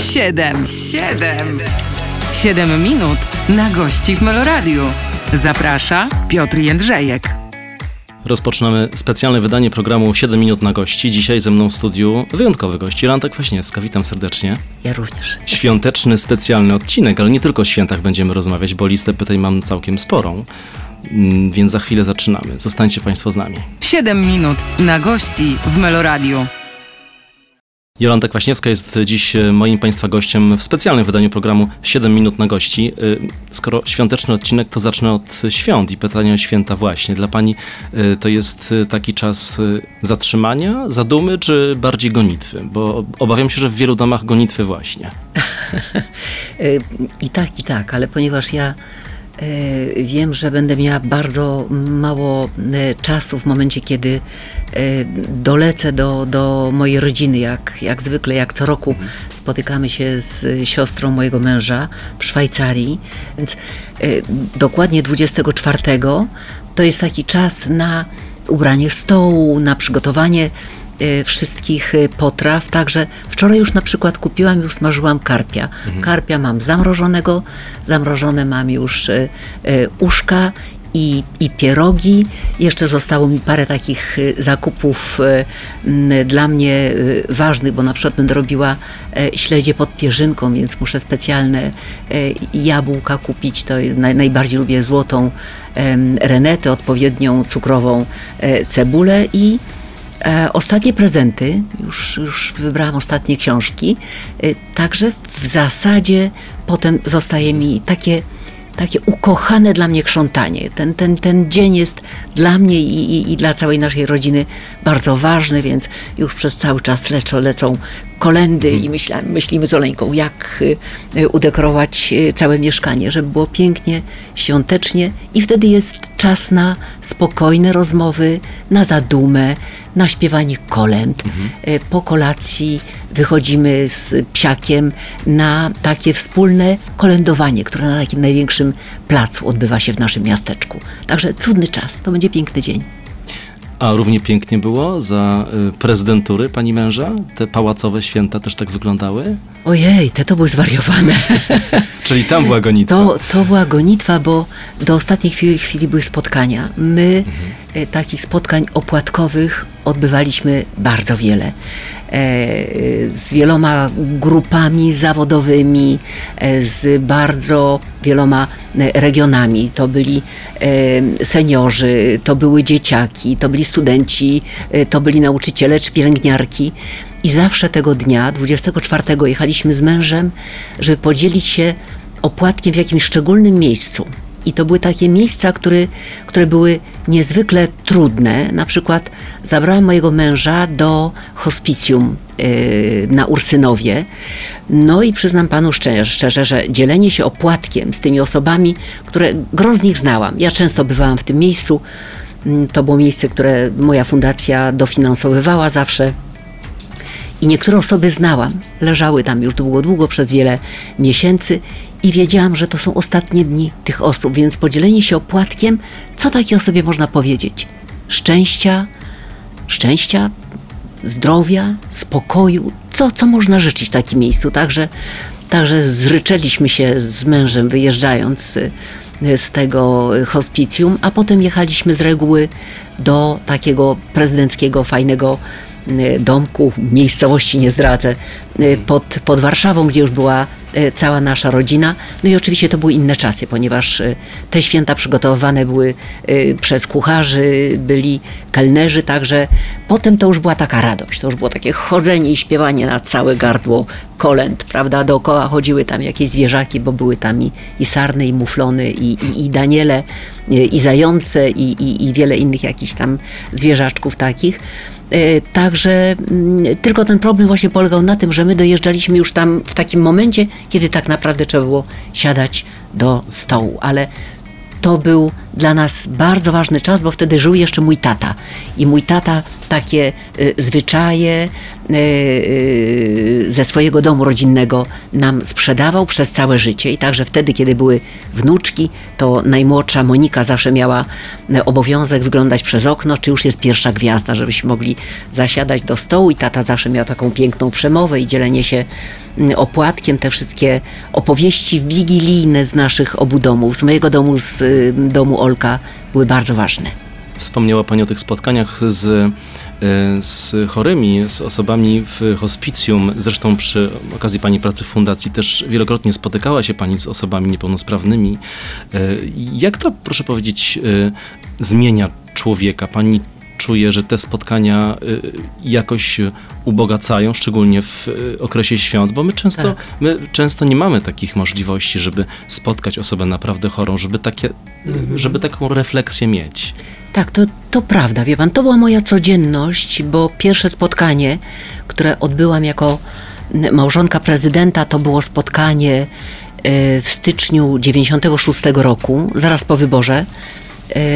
Siedem, siedem, siedem minut na gości w Meloradiu. Zaprasza Piotr Jędrzejek. Rozpoczynamy specjalne wydanie programu 7 minut na gości. Dzisiaj ze mną w studiu wyjątkowy gość, Jolanta Kwaśniewska. Witam serdecznie. Ja również. Świąteczny, specjalny odcinek, ale nie tylko o świętach będziemy rozmawiać, bo listę pytań mam całkiem sporą. Mm, Więc za chwilę zaczynamy. Zostańcie Państwo z nami. Siedem minut na gości w Meloradiu. Jolanta Kwaśniewska jest dziś e, moim Państwa gościem w specjalnym wydaniu programu 7 minut na gości. E, Skoro świąteczny odcinek, to zacznę od świąt i pytania o święta właśnie. Dla Pani e, to jest taki czas zatrzymania, zadumy, czy bardziej gonitwy? Bo obawiam się, że w wielu domach gonitwy właśnie. I tak, i tak, ale ponieważ ja wiem, że będę miała bardzo mało y, czasu w momencie, kiedy y, dolecę do, do mojej rodziny, jak, jak zwykle, jak co roku spotykamy się z siostrą mojego męża w Szwajcarii, więc dokładnie 24 to jest taki czas na ubranie stołu, na przygotowanie wszystkich y, potraw. Także wczoraj już na przykład kupiłam i usmażyłam karpia. Karpia mam zamrożonego, zamrożone mam już y, y, uszka i, i pierogi. Jeszcze zostało mi parę takich y, zakupów y, dla mnie y, ważnych, bo na przykład będę robiła e, śledzie pod pierzynką, więc muszę specjalne e, jabłka kupić. To najbardziej lubię złotą renetę, odpowiednią cukrową e, cebulę i ostatnie prezenty, już, już wybrałam ostatnie książki, e, także w zasadzie potem zostaje mi takie, takie ukochane dla mnie krzątanie. Ten, ten, ten dzień jest dla mnie i, i, i dla całej naszej rodziny bardzo ważny, więc już przez cały czas lecą, lecą kolendy i myśla, myślimy z Oleńką, jak y, udekorować y, całe mieszkanie, żeby było pięknie, świątecznie i wtedy jest czas na spokojne rozmowy, na zadumę, na śpiewanie kolęd. Y, Po kolacji wychodzimy z psiakiem na takie wspólne kolędowanie, które na takim największym placu odbywa się w naszym miasteczku. Także cudny czas, to będzie piękny dzień. A równie pięknie było za y, prezydentury Pani męża? Te pałacowe święta też tak wyglądały? Ojej, te to były zwariowane. Czyli tam była gonitwa. To, to była gonitwa, bo do ostatniej chwili, chwili były spotkania. My e, takich spotkań opłatkowych odbywaliśmy bardzo wiele. E, z wieloma grupami zawodowymi, e, z bardzo wieloma regionami. To byli seniorzy, to były dzieciaki, to byli studenci, to byli nauczyciele czy pielęgniarki. I zawsze tego dnia, 24, jechaliśmy z mężem, żeby podzielić się opłatkiem w jakimś szczególnym miejscu. I to były takie miejsca, które, które były niezwykle trudne. Na przykład zabrałam mojego męża do hospicjum yy, na Ursynowie. No i przyznam panu szczerze, szczerze, że dzielenie się opłatkiem z tymi osobami, które gro z nich znałam. Ja często bywałam w tym miejscu. Mm, To było miejsce, które moja fundacja dofinansowywała zawsze. I niektóre osoby znałam, leżały tam już długo, długo przez wiele miesięcy i wiedziałam, że to są ostatnie dni tych osób, więc podzielenie się opłatkiem, co takiej osobie można powiedzieć? Szczęścia, szczęścia, zdrowia, spokoju, co, co można życzyć w takim miejscu. Także, także zryczeliśmy się z mężem wyjeżdżając y, z tego hospicjum, a potem jechaliśmy z reguły do takiego prezydenckiego, fajnego domku, miejscowości nie zdradzę, y, pod, pod Warszawą, gdzie już była y, cała nasza rodzina. No i oczywiście to były inne czasy, ponieważ y, te święta przygotowywane były y, przez kucharzy, byli kelnerzy, także potem to już była taka radość, to już było takie chodzenie i śpiewanie na całe gardło kolęd, prawda, dookoła chodziły tam jakieś zwierzaki, bo były tam i, i sarny, i muflony, i, i, i daniele, i, i zające, i, i, i wiele innych jakichś tam zwierzaczków takich. E, Także mm, tylko ten problem właśnie polegał na tym, że my dojeżdżaliśmy już tam w takim momencie, kiedy tak naprawdę trzeba było siadać do stołu, ale to był dla nas bardzo ważny czas, bo wtedy żył jeszcze mój tata. I mój tata takie y, zwyczaje y, y, ze swojego domu rodzinnego nam sprzedawał przez całe życie. I także wtedy, kiedy były wnuczki, to najmłodsza Monika zawsze miała y, obowiązek wyglądać przez okno, czy już jest pierwsza gwiazda, żebyśmy mogli zasiadać do stołu. I tata zawsze miał taką piękną przemowę i dzielenie się y, opłatkiem, te wszystkie opowieści wigilijne z naszych obu domów, z mojego domu, z domu Olka były bardzo ważne. Wspomniała Pani o tych spotkaniach z, e, z chorymi, z osobami w hospicjum. Zresztą przy okazji Pani pracy w fundacji też wielokrotnie spotykała się Pani z osobami niepełnosprawnymi. E, Jak to, proszę powiedzieć, e, zmienia człowieka? Pani czuje, że te spotkania y, jakoś ubogacają, szczególnie w y, okresie świąt, bo my często, Tak. my często nie mamy takich możliwości, żeby spotkać osobę naprawdę chorą, żeby, takie, żeby taką refleksję mieć. Tak, to, to prawda, wie pan, to była moja codzienność, bo pierwsze spotkanie, które odbyłam jako małżonka prezydenta, to było spotkanie w styczniu 96 roku, zaraz po wyborze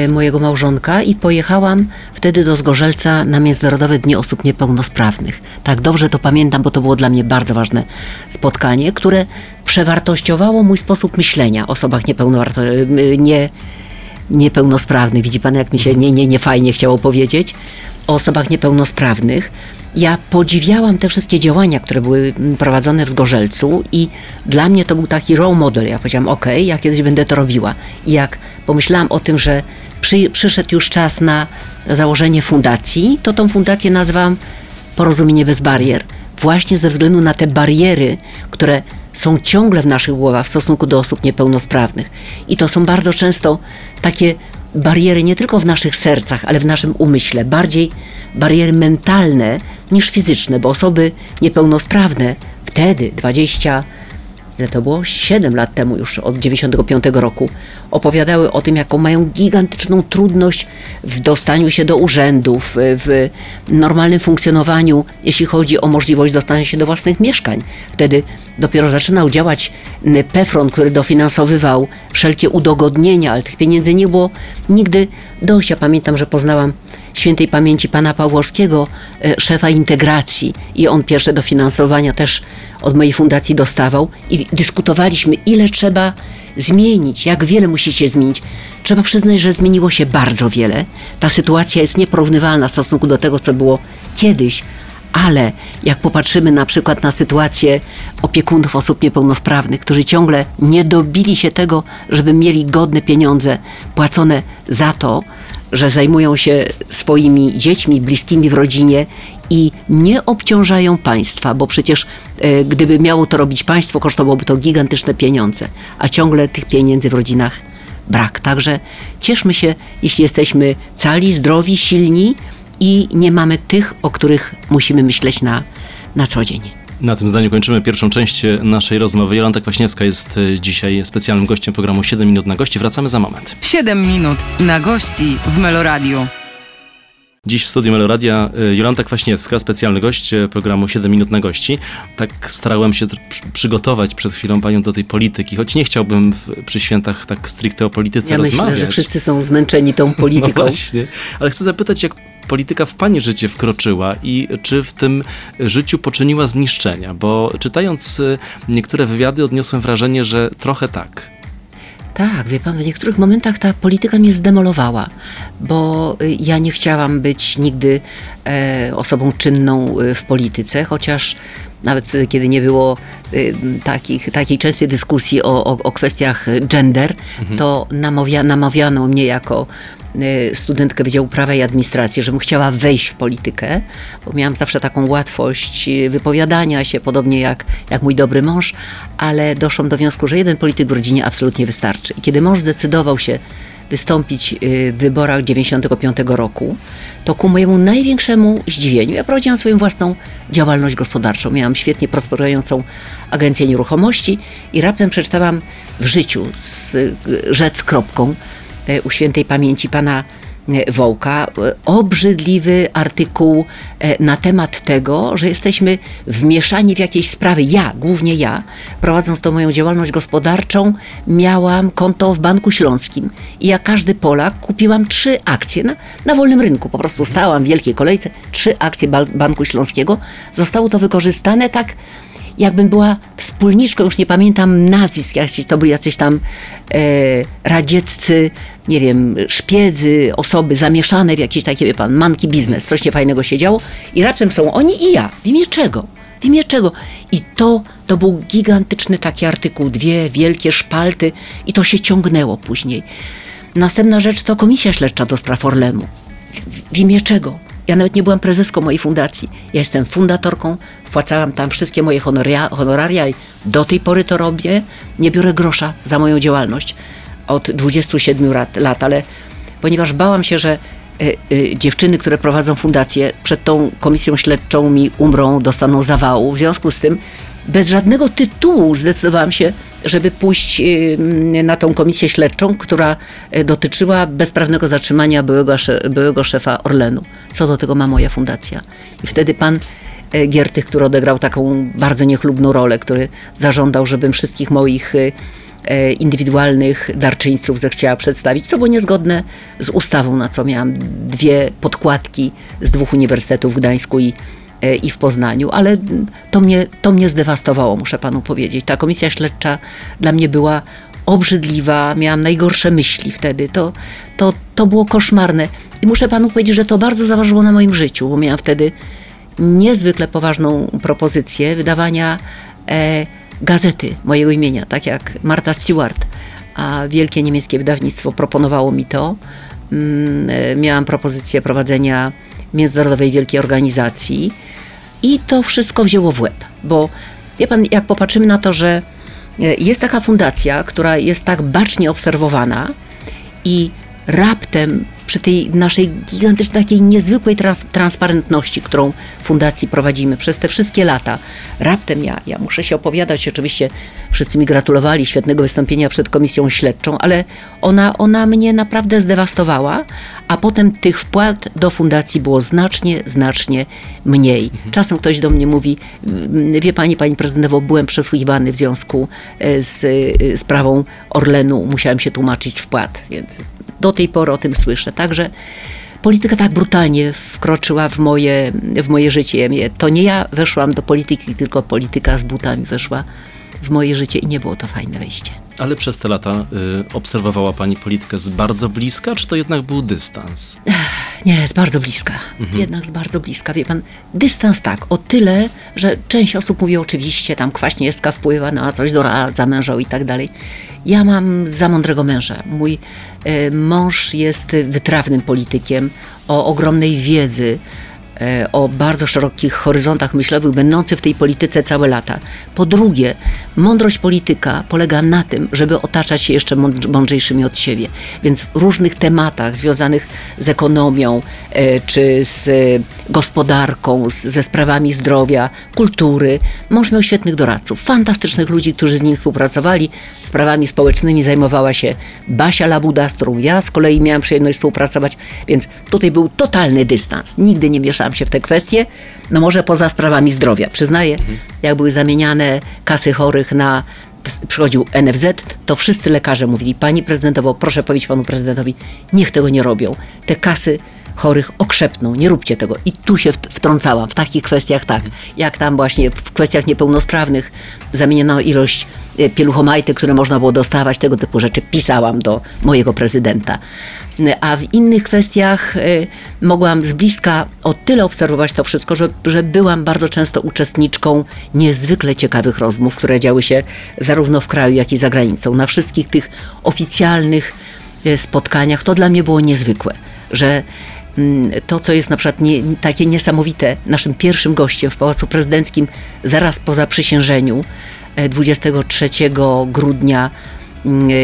mojego małżonka i pojechałam wtedy do Zgorzelca na Międzynarodowe Dni Osób Niepełnosprawnych. Tak, dobrze to pamiętam, bo to było dla mnie bardzo ważne spotkanie, które przewartościowało mój sposób myślenia o osobach niepełnowarto- nie, niepełnosprawnych. Widzi pan, jak mi się nie, nie, nie fajnie chciało powiedzieć o osobach niepełnosprawnych. Ja podziwiałam te wszystkie działania, które były mm, prowadzone w Zgorzelcu i dla mnie to był taki role model. Ja powiedziałam, ok, ja kiedyś będę to robiła. I jak pomyślałam o tym, że przy, przyszedł już czas na założenie fundacji, to tą fundację nazwałam Porozumienie bez barier. Właśnie ze względu na te bariery, które są ciągle w naszych głowach w stosunku do osób niepełnosprawnych. I to są bardzo często takie bariery nie tylko w naszych sercach, ale w naszym umyśle. Bardziej bariery mentalne niż fizyczne, bo osoby niepełnosprawne wtedy, 20, ile to było? 7 lat temu już, od 95 roku, opowiadały o tym, jaką mają gigantyczną trudność w dostaniu się do urzędów, w normalnym funkcjonowaniu, jeśli chodzi o możliwość dostania się do własnych mieszkań. Wtedy dopiero zaczynał działać PEFRON, który dofinansowywał wszelkie udogodnienia, ale tych pieniędzy nie było nigdy dość. Ja pamiętam, że poznałam świętej pamięci pana Pawłowskiego, e, szefa integracji i on pierwsze dofinansowania też od mojej fundacji dostawał i dyskutowaliśmy, ile trzeba zmienić, jak wiele musi się zmienić. Trzeba przyznać, że zmieniło się bardzo wiele. Ta sytuacja jest nieporównywalna w stosunku do tego, co było kiedyś, ale jak popatrzymy na przykład na sytuację opiekunów osób niepełnosprawnych, którzy ciągle nie dobili się tego, żeby mieli godne pieniądze płacone za to, że zajmują się swoimi dziećmi, bliskimi w rodzinie i nie obciążają państwa, bo przecież e, gdyby miało to robić państwo, kosztowałoby to gigantyczne pieniądze, a ciągle tych pieniędzy w rodzinach brak. Także cieszmy się, jeśli jesteśmy cali, zdrowi, silni i nie mamy tych, o których musimy myśleć na, na co dzień. Na tym zdaniu kończymy pierwszą część e, naszej rozmowy. Jolanta Kwaśniewska jest e, dzisiaj specjalnym gościem programu 7 minut na gości. Wracamy za moment. 7 minut na gości w Meloradiu. Dziś w studiu Meloradia e, Jolanta Kwaśniewska, specjalny gość programu 7 minut na gości. Tak starałem się przygotować przed chwilą panią do tej polityki, choć nie chciałbym w, przy świętach tak stricte o polityce Ja rozmawiać. myślę, że wszyscy są zmęczeni tą No polityką. właśnie, ale chcę zapytać, jak polityka w pani życie wkroczyła i czy w tym życiu poczyniła zniszczenia, bo czytając e, niektóre wywiady odniosłem wrażenie, że trochę tak. Tak, wie pan, w niektórych momentach ta polityka mnie zdemolowała, bo y, ja nie chciałam być nigdy e, osobą czynną y, w polityce, chociaż nawet wtedy, kiedy nie było y, takich, takiej częstej dyskusji o, o, o kwestiach gender, to namawia, namawiano mnie jako y, studentkę Wydziału Prawa i Administracji, żebym chciała wejść w politykę, bo miałam zawsze taką łatwość y, wypowiadania się, podobnie jak, jak mój dobry mąż, ale doszłam do wniosku, że jeden polityk w rodzinie absolutnie wystarczy. I kiedy mąż zdecydował się wystąpić y, w wyborach 95 roku, to ku mojemu największemu zdziwieniu, ja prowadziłam swoją własną działalność gospodarczą. Miałam świetnie prosperującą agencję nieruchomości i raptem przeczytałam w życiu z y, rzec kropką y, u świętej pamięci pana Wołka, e, obrzydliwy artykuł e, na temat tego, że jesteśmy wmieszani w jakieś sprawy. Ja, głównie ja, prowadząc tą moją działalność gospodarczą, miałam konto w Banku Śląskim i jak każdy Polak kupiłam trzy akcje na, na wolnym rynku. Po prostu stałam w wielkiej kolejce, trzy akcje Banku Śląskiego. Zostało to wykorzystane tak jakbym była wspólniczką, już nie pamiętam nazwisk, jacyś, to byli jacyś tam e, radzieccy, nie wiem, szpiedzy, osoby zamieszane w jakiś taki, wie pan, manki biznes, coś niefajnego się działo i raptem są oni i ja. W imię czego? W imię czego? I to, to był gigantyczny taki artykuł, dwie wielkie szpalty i to się ciągnęło później. Następna rzecz to komisja śledcza do spraw Orlenu. W, w imię czego? Ja nawet nie byłam prezeską mojej fundacji. Ja jestem fundatorką, wpłacałam tam wszystkie moje honoria, honoraria i do tej pory to robię. Nie biorę grosza za moją działalność od 27 lat, lat ale ponieważ bałam się, że y, y, dziewczyny, które prowadzą fundację, przed tą komisją śledczą mi umrą, dostaną zawału. W związku z tym bez żadnego tytułu zdecydowałam się, żeby pójść y, na tą komisję śledczą, która y, dotyczyła bezprawnego zatrzymania byłego, byłego szefa Orlenu. Co do tego ma moja fundacja. I wtedy pan y, Giertych, który odegrał taką bardzo niechlubną rolę, który zażądał, żebym wszystkich moich indywidualnych darczyńców zechciała przedstawić, co było niezgodne z ustawą, na co miałam dwie podkładki z dwóch uniwersytetów w Gdańsku i, i w Poznaniu, ale to mnie, to mnie zdewastowało, muszę panu powiedzieć. Ta komisja śledcza dla mnie była obrzydliwa, miałam najgorsze myśli wtedy. To, to, to było koszmarne. I muszę panu powiedzieć, że to bardzo zaważyło na moim życiu, bo miałam wtedy niezwykle poważną propozycję wydawania e, gazety mojego imienia, tak jak Marta Stewart, a wielkie niemieckie wydawnictwo proponowało mi to. Mm, e, miałam propozycję prowadzenia międzynarodowej wielkiej organizacji. I to wszystko wzięło w łeb, bo wie pan, jak popatrzymy na to, że e, jest taka fundacja, która jest tak bacznie obserwowana i raptem przy tej naszej gigantycznej, takiej niezwykłej trans- transparentności, którą fundacji prowadzimy przez te wszystkie lata, raptem ja, ja muszę się opowiadać, oczywiście wszyscy mi gratulowali świetnego wystąpienia przed komisją śledczą, ale ona, ona mnie naprawdę zdewastowała, a potem tych wpłat do fundacji było znacznie, znacznie mniej. Czasem ktoś do mnie mówi, "Mm, wie pani, pani prezydentowo, byłem przesłuchiwany w związku e, z e, sprawą Orlenu, musiałem się tłumaczyć z wpłat, więc do tej pory o tym słyszę. Także polityka tak brutalnie wkroczyła w moje, w moje życie. To nie ja weszłam do polityki, tylko polityka z butami weszła w moje życie i nie było to fajne wejście. Ale przez te lata y, obserwowała pani politykę z bardzo bliska, czy to jednak był dystans? Nie, z bardzo bliska. Jednak z bardzo bliska. Wie pan, dystans tak, o tyle, że część osób mówi oczywiście, tam kwaśniewska wpływa na coś, doradza mężowi i tak dalej. Ja mam za mądrego męża. Mój e, mąż jest wytrawnym politykiem o ogromnej wiedzy, o bardzo szerokich horyzontach myślowych, będący w tej polityce całe lata. Po drugie, mądrość polityka polega na tym, żeby otaczać się jeszcze mądr- mądrzejszymi od siebie. Więc w różnych tematach związanych z ekonomią, e, czy z e, gospodarką, ze sprawami zdrowia, kultury, mąż miał świetnych doradców, fantastycznych ludzi, którzy z nim współpracowali. Sprawami społecznymi zajmowała się Basia Labuda, z którą ja z kolei miałam przyjemność współpracować, więc tutaj był totalny dystans. Nigdy nie mieszałam się w te kwestie, no może poza sprawami zdrowia. Przyznaję, jak były zamieniane kasy chorych na przychodził NFZ, to wszyscy lekarze mówili, pani prezydentowo, proszę powiedzieć panu prezydentowi, niech tego nie robią. Te kasy chorych okrzepną, nie róbcie tego. I tu się wt- wtrącałam, w takich kwestiach tak, jak tam właśnie w kwestiach niepełnosprawnych zamieniono ilość pieluchomajty, które można było dostawać, tego typu rzeczy pisałam do mojego prezydenta. A w innych kwestiach e, mogłam z bliska o tyle obserwować to wszystko, że, że byłam bardzo często uczestniczką niezwykle ciekawych rozmów, które działy się zarówno w kraju, jak i za granicą. Na wszystkich tych oficjalnych e, spotkaniach to dla mnie było niezwykłe, że mm, to, co jest na przykład nie, takie niesamowite, naszym pierwszym gościem w Pałacu Prezydenckim zaraz po zaprzysiężeniu e, 23 grudnia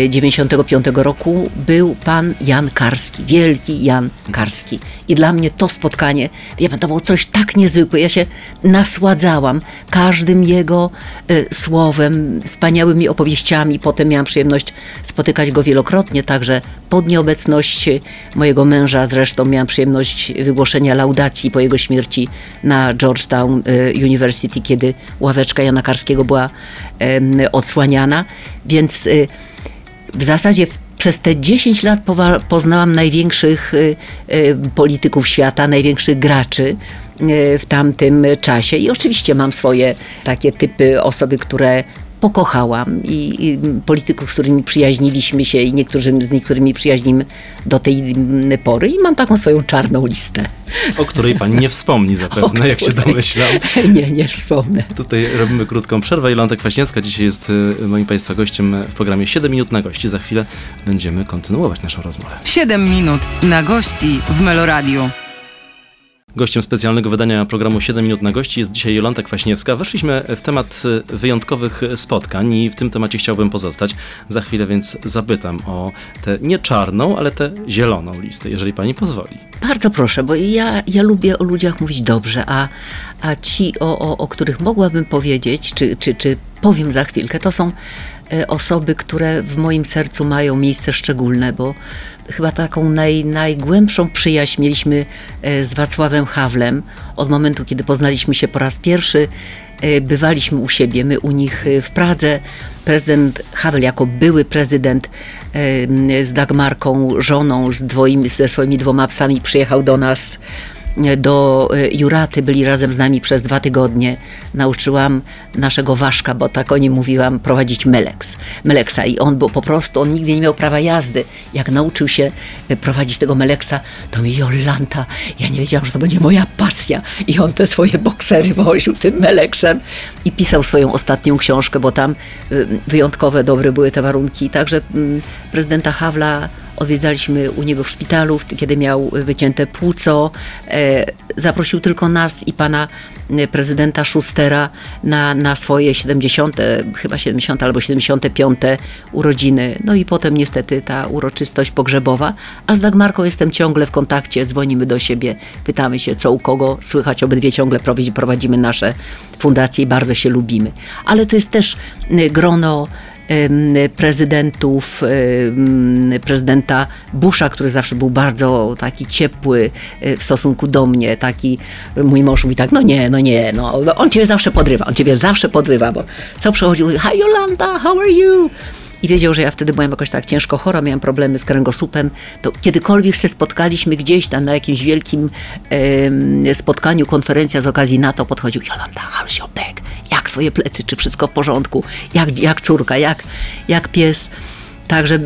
95 roku był pan Jan Karski, wielki Jan Karski. I dla mnie to spotkanie, wie pan, to było coś tak niezwykłe. Ja się nasładzałam każdym jego e, słowem, wspaniałymi opowieściami. Potem miałam przyjemność spotykać go wielokrotnie, także po nieobecności mojego męża zresztą miałam przyjemność wygłoszenia laudacji po jego śmierci na Georgetown e, University, kiedy ławeczka Jana Karskiego była odsłaniana. Więc e, w zasadzie w, przez te 10 lat poznałam największych y, y, polityków świata, największych graczy y, w tamtym czasie. I oczywiście mam swoje takie typy osoby, które pokochałam i, i polityków, z którymi przyjaźniliśmy się i niektórzy, z niektórymi przyjaźnimy do tej pory i mam taką swoją czarną listę. O której pani nie wspomni zapewne, jak się domyślam. Nie, nie wspomnę. Tutaj robimy krótką przerwę. Jolanta Kwaśniewska dzisiaj jest y, moim Państwa gościem w programie 7 minut na gości. Za chwilę będziemy kontynuować naszą rozmowę. 7 minut na gości w Meloradiu. Gościem specjalnego wydania programu 7 minut na gości jest dzisiaj Jolanta Kwaśniewska. Weszliśmy w temat y, wyjątkowych spotkań i w tym temacie chciałbym pozostać. Za chwilę więc zapytam o tę nie czarną, ale tę zieloną listę, jeżeli pani pozwoli. Bardzo proszę, bo ja, ja lubię o ludziach mówić dobrze, a, a ci, o, o, o których mogłabym powiedzieć, czy, czy, czy powiem za chwilkę, to są osoby, które w moim sercu mają miejsce szczególne, bo chyba taką naj, najgłębszą przyjaźń mieliśmy e, z Wacławem Hawlem od momentu, kiedy poznaliśmy się po raz pierwszy. e, Bywaliśmy u siebie, my u nich e, w Pradze. Prezydent Havel jako były prezydent e, z Dagmarką, żoną, z dwoimi, ze swoimi dwoma psami przyjechał do nas e, do e, Juraty, byli razem z nami przez dwa tygodnie. Nauczyłam naszego Waszka, bo tak o nim mówiłam, prowadzić Meleks. Meleksa i on był po prostu, on nigdy nie miał prawa jazdy. Jak nauczył się e, prowadzić tego Meleksa, to mi Jolanta, ja nie wiedziałam, że to będzie moja pasja. I on te swoje boksery woził tym Meleksem i pisał swoją ostatnią książkę, bo tam y, wyjątkowe, dobre były te warunki. Także mm, prezydenta Hawla odwiedzaliśmy u niego w szpitalu, kiedy miał wycięte płuco. E, zaprosił tylko nas i pana e, prezydenta Schustera na, na swoje 70, chyba 70 albo 75 urodziny. No i potem niestety ta uroczystość pogrzebowa. A z Dagmarką jestem ciągle w kontakcie, dzwonimy do siebie, pytamy się co u kogo słychać. Obydwie ciągle prowadzi- prowadzimy nasze fundacje i bardzo się lubimy. Ale to jest też e, grono prezydentów, prezydenta Busha, który zawsze był bardzo taki ciepły e, w stosunku do mnie, taki, mój mąż mówi tak, no nie, no nie, no, no on ciebie zawsze podrywa, on ciebie zawsze podrywa, bo co przychodził, hi Jolanta, how are you? I wiedział, że ja wtedy byłem jakoś tak ciężko chora, miałam problemy z kręgosłupem. To kiedykolwiek się spotkaliśmy gdzieś tam na jakimś wielkim spotkaniu, konferencja z okazji NATO, podchodził Jolanta, how's your back? Jak twoje plecy? Czy wszystko w porządku? Jak, jak córka? Jak, jak pies? Także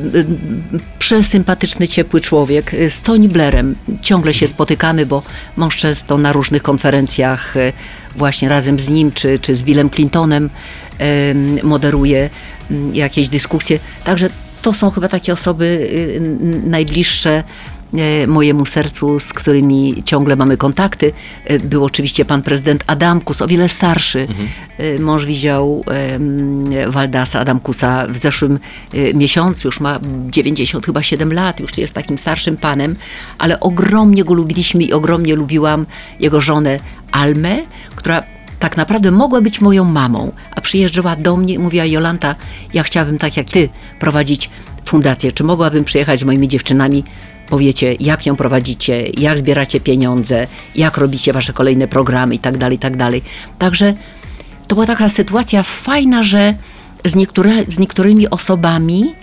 przesympatyczny, ciepły człowiek. Z Tony Blairem ciągle się spotykamy, bo mąż często na różnych konferencjach e, właśnie razem z nim, czy, czy z Billem Clintonem em, moderuje jakieś dyskusje. Także to są chyba takie osoby y, najbliższe e, mojemu sercu, z którymi ciągle mamy kontakty. E, Był oczywiście pan prezydent Adamkus, o wiele starszy. E, Mąż widział Waldasa Adamkusa w zeszłym miesiącu, już ma 90 chyba 7 lat, już jest takim starszym panem, ale ogromnie go lubiliśmy i ogromnie lubiłam jego żonę Almę, która tak naprawdę mogła być moją mamą, a przyjeżdżała do mnie i mówiła Jolanta, ja chciałabym tak jak ty prowadzić fundację, czy mogłabym przyjechać z moimi dziewczynami, powiecie jak ją prowadzicie, jak zbieracie pieniądze, jak robicie wasze kolejne programy i tak dalej, i tak. Także to była taka sytuacja fajna, że z, z niektórymi osobami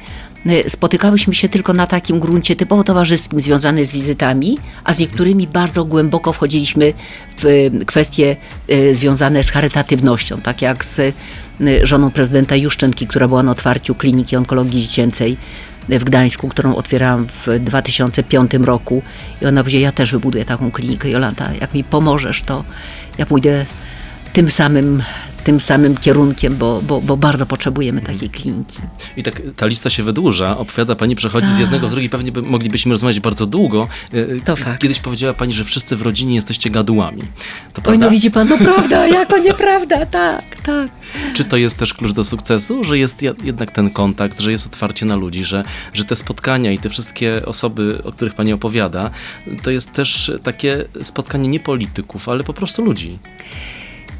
spotykałyśmy się tylko na takim gruncie typowo towarzyskim, związany z wizytami, a z niektórymi bardzo głęboko wchodziliśmy w y, kwestie y, związane z charytatywnością, tak jak z y, żoną prezydenta Juszczenki, która była na otwarciu kliniki onkologii dziecięcej w Gdańsku, którą otwierałam w 2005 roku. I ona powiedziała, ja też wybuduję taką klinikę, Jolanta, jak mi pomożesz, to ja pójdę tym samym tym samym kierunkiem, bo, bo, bo bardzo potrzebujemy takiej kliniki. I tak ta lista się wydłuża, opowiada pani, przechodzi z jednego w drugi, pewnie by, moglibyśmy rozmawiać bardzo długo. Y, To fakt. Kiedyś powiedziała pani, że wszyscy w rodzinie jesteście gadułami. To Oj, no widzi pan, no prawda, jak to nieprawda, tak, tak. Czy to jest też klucz do sukcesu, że jest jednak ten kontakt, że jest otwarcie na ludzi, że, że te spotkania i te wszystkie osoby, o których pani opowiada, to jest też takie spotkanie nie polityków, ale po prostu ludzi.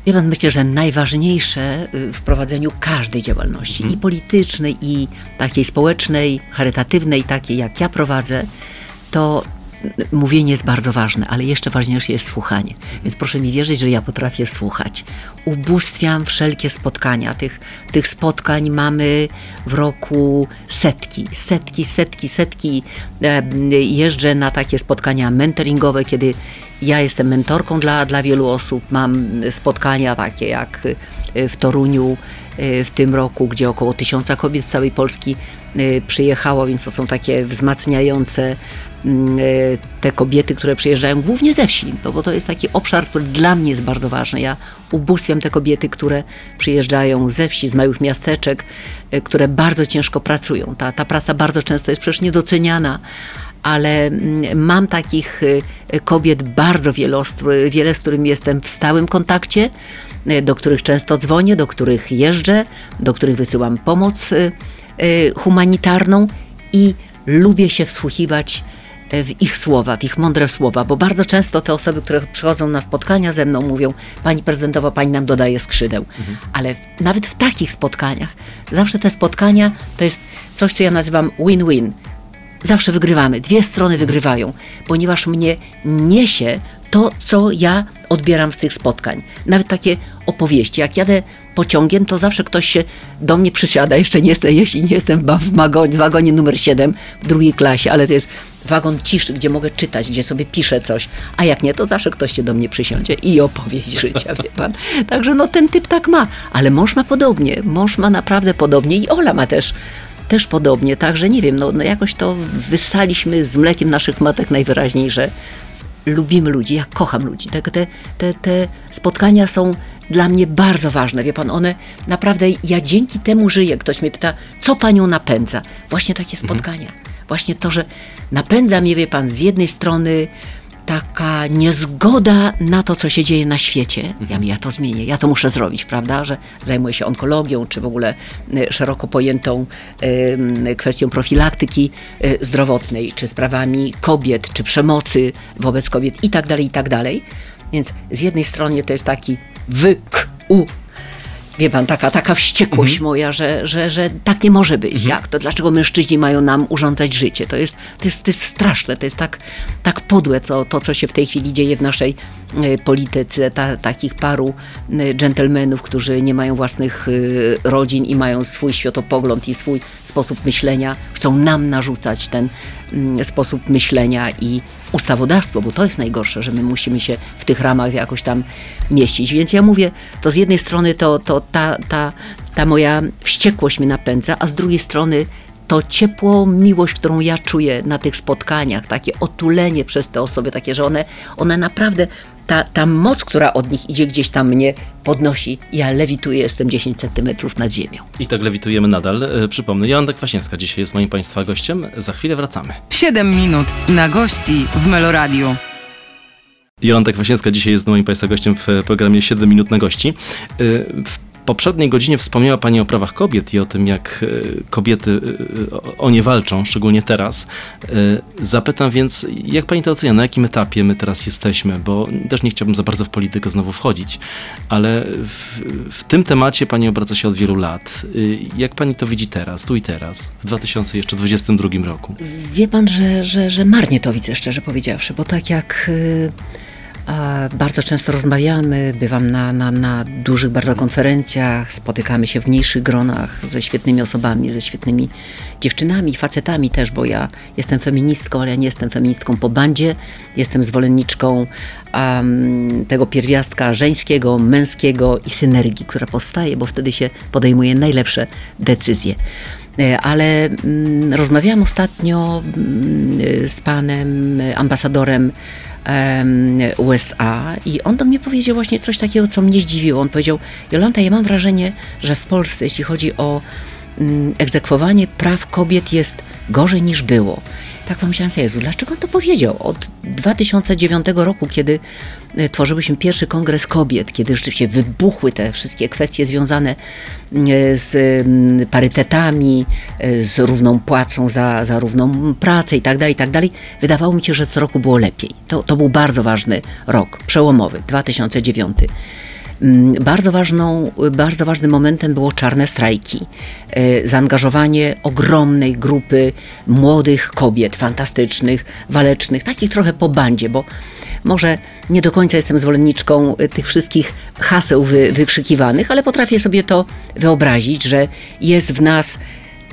Wie pan, myślę, że najważniejsze y, w prowadzeniu każdej działalności, i politycznej, i takiej społecznej, charytatywnej, takiej jak ja prowadzę, to mówienie jest bardzo ważne, ale jeszcze ważniejsze jest słuchanie. Więc proszę mi wierzyć, że ja potrafię słuchać. Ubóstwiam wszelkie spotkania. Tych, tych spotkań mamy w roku setki, setki, setki, setki. E, Jeżdżę na takie spotkania mentoringowe, kiedy ja jestem mentorką dla, dla wielu osób. Mam spotkania takie jak y, w Toruniu w tym roku, gdzie około tysiąca kobiet z całej Polski y, przyjechało, więc to są takie wzmacniające mm, y, te kobiety, które przyjeżdżają głównie ze wsi, no bo to jest taki obszar, który dla mnie jest bardzo ważny. Ja ubóstwiam te kobiety, które przyjeżdżają ze wsi, z małych miasteczek, y, które bardzo ciężko pracują. Ta, ta praca bardzo często jest przecież niedoceniana, ale mm, mam takich y, kobiet bardzo który- wiele, z którymi jestem w stałym kontakcie, y, do których często dzwonię, do których jeżdżę, do których wysyłam pomoc y, y, humanitarną i lubię się wsłuchiwać y, w ich słowa, w ich mądre słowa, bo bardzo często te osoby, które przychodzą na spotkania ze mną, mówią: Pani prezydentowa, pani nam dodaje skrzydeł. Ale w, nawet w takich spotkaniach, zawsze te spotkania to jest coś, co ja nazywam win-win zawsze wygrywamy. Dwie strony wygrywają, ponieważ mnie niesie to, co ja odbieram z tych spotkań. Nawet takie opowieści. Jak jadę pociągiem, to zawsze ktoś się do mnie przysiada. Jeszcze nie jestem, jeśli nie jestem w wagonie, w wagonie numer 7 w drugiej klasie, ale to jest wagon ciszy, gdzie mogę czytać, gdzie sobie piszę coś. A jak nie, to zawsze ktoś się do mnie przysiądzie i opowieść życia, wie pan. Także no ten typ tak ma. Ale mąż ma podobnie. Mąż ma naprawdę podobnie i Ola ma też też podobnie, także nie wiem, no, no jakoś to wyssaliśmy z mlekiem naszych matek najwyraźniej, że lubimy ludzi, ja kocham ludzi. Te, te, te, te spotkania są dla mnie bardzo ważne, wie pan, one naprawdę, ja dzięki temu żyję. Ktoś mnie pyta, co panią napędza? Właśnie takie spotkania. Właśnie to, że napędza mnie, wie pan, z jednej strony taka niezgoda na to, co się dzieje na świecie. Ja, mówię, ja to zmienię, ja to muszę zrobić, prawda? Że zajmuję się onkologią, czy w ogóle e, szeroko pojętą kwestią profilaktyki e, zdrowotnej, czy sprawami kobiet, czy przemocy wobec kobiet i tak dalej, i tak dalej. Więc z jednej strony to jest taki wy, k, u, Wie pan, taka, taka wściekłość moja, że, że, że tak nie może być. Jak to? Dlaczego mężczyźni mają nam urządzać życie? To jest, to jest, to jest straszne, to jest tak, tak podłe to, to, co się w tej chwili dzieje w naszej e, polityce. Ta, takich paru e, dżentelmenów, którzy nie mają własnych e, rodzin i mają swój światopogląd i swój sposób myślenia, chcą nam narzucać ten mm, sposób myślenia i ustawodawstwo, bo to jest najgorsze, że my musimy się w tych ramach jakoś tam mieścić. Więc ja mówię, to z jednej strony to, to ta, ta, ta moja wściekłość mnie napędza, a z drugiej strony to ciepło, miłość, którą ja czuję na tych spotkaniach, takie otulenie przez te osoby, takie, że one, one naprawdę, ta, ta moc, która od nich idzie gdzieś tam mnie podnosi. Ja lewituję, jestem 10 centymetrów nad ziemią. I tak lewitujemy nadal. E, Przypomnę, Jolanta Kwaśniewska dzisiaj jest moim Państwa gościem. Za chwilę wracamy. 7 minut na gości w Meloradiu. Jolanta Kwaśniewska dzisiaj jest moim Państwa gościem w programie 7 minut na gości. E, W poprzedniej godzinie wspomniała Pani o prawach kobiet i o tym, jak e, kobiety e, o- o nie walczą, szczególnie teraz. E, Zapytam więc, jak Pani to ocenia, na jakim etapie my teraz jesteśmy, bo też nie chciałbym za bardzo w politykę znowu wchodzić, ale w, w tym temacie Pani obraca się od wielu lat. E, Jak Pani to widzi teraz, tu i teraz, w 2022 roku? Wie pan, że, że, że marnie to widzę, szczerze powiedziawszy, bo tak jak y, a, bardzo często rozmawiamy, bywam na, na, na dużych bardzo konferencjach, spotykamy się w mniejszych gronach ze świetnymi osobami, ze świetnymi dziewczynami, facetami też, bo ja jestem feministką, ale ja nie jestem feministką po bandzie, jestem zwolenniczką am, tego pierwiastka żeńskiego, męskiego i synergii, która powstaje, bo wtedy się podejmuje najlepsze decyzje. E, Ale mm, rozmawiałam ostatnio mm, z panem ambasadorem em, USA i on do mnie powiedział właśnie coś takiego, co mnie zdziwiło. On powiedział, Jolanta, ja mam wrażenie, że w Polsce, jeśli chodzi o mm, egzekwowanie praw kobiet jest gorzej niż było. Tak pomyślałam sobie, Jezu, dlaczego on to powiedział? Od 2009 roku, kiedy e, tworzyłyśmy pierwszy kongres kobiet, kiedy rzeczywiście wybuchły te wszystkie kwestie związane e, z mm, parytetami, e, z równą płacą za, za równą pracę i tak dalej, i tak wydawało mi się, że co roku było lepiej. To, to był bardzo ważny rok, przełomowy, 2009. Mm, Bardzo, ważną, bardzo ważnym momentem było czarne strajki. E, Zaangażowanie ogromnej grupy młodych kobiet, fantastycznych, walecznych, takich trochę po bandzie, bo może nie do końca jestem zwolenniczką e, tych wszystkich haseł wy, wykrzykiwanych, ale potrafię sobie to wyobrazić, że jest w nas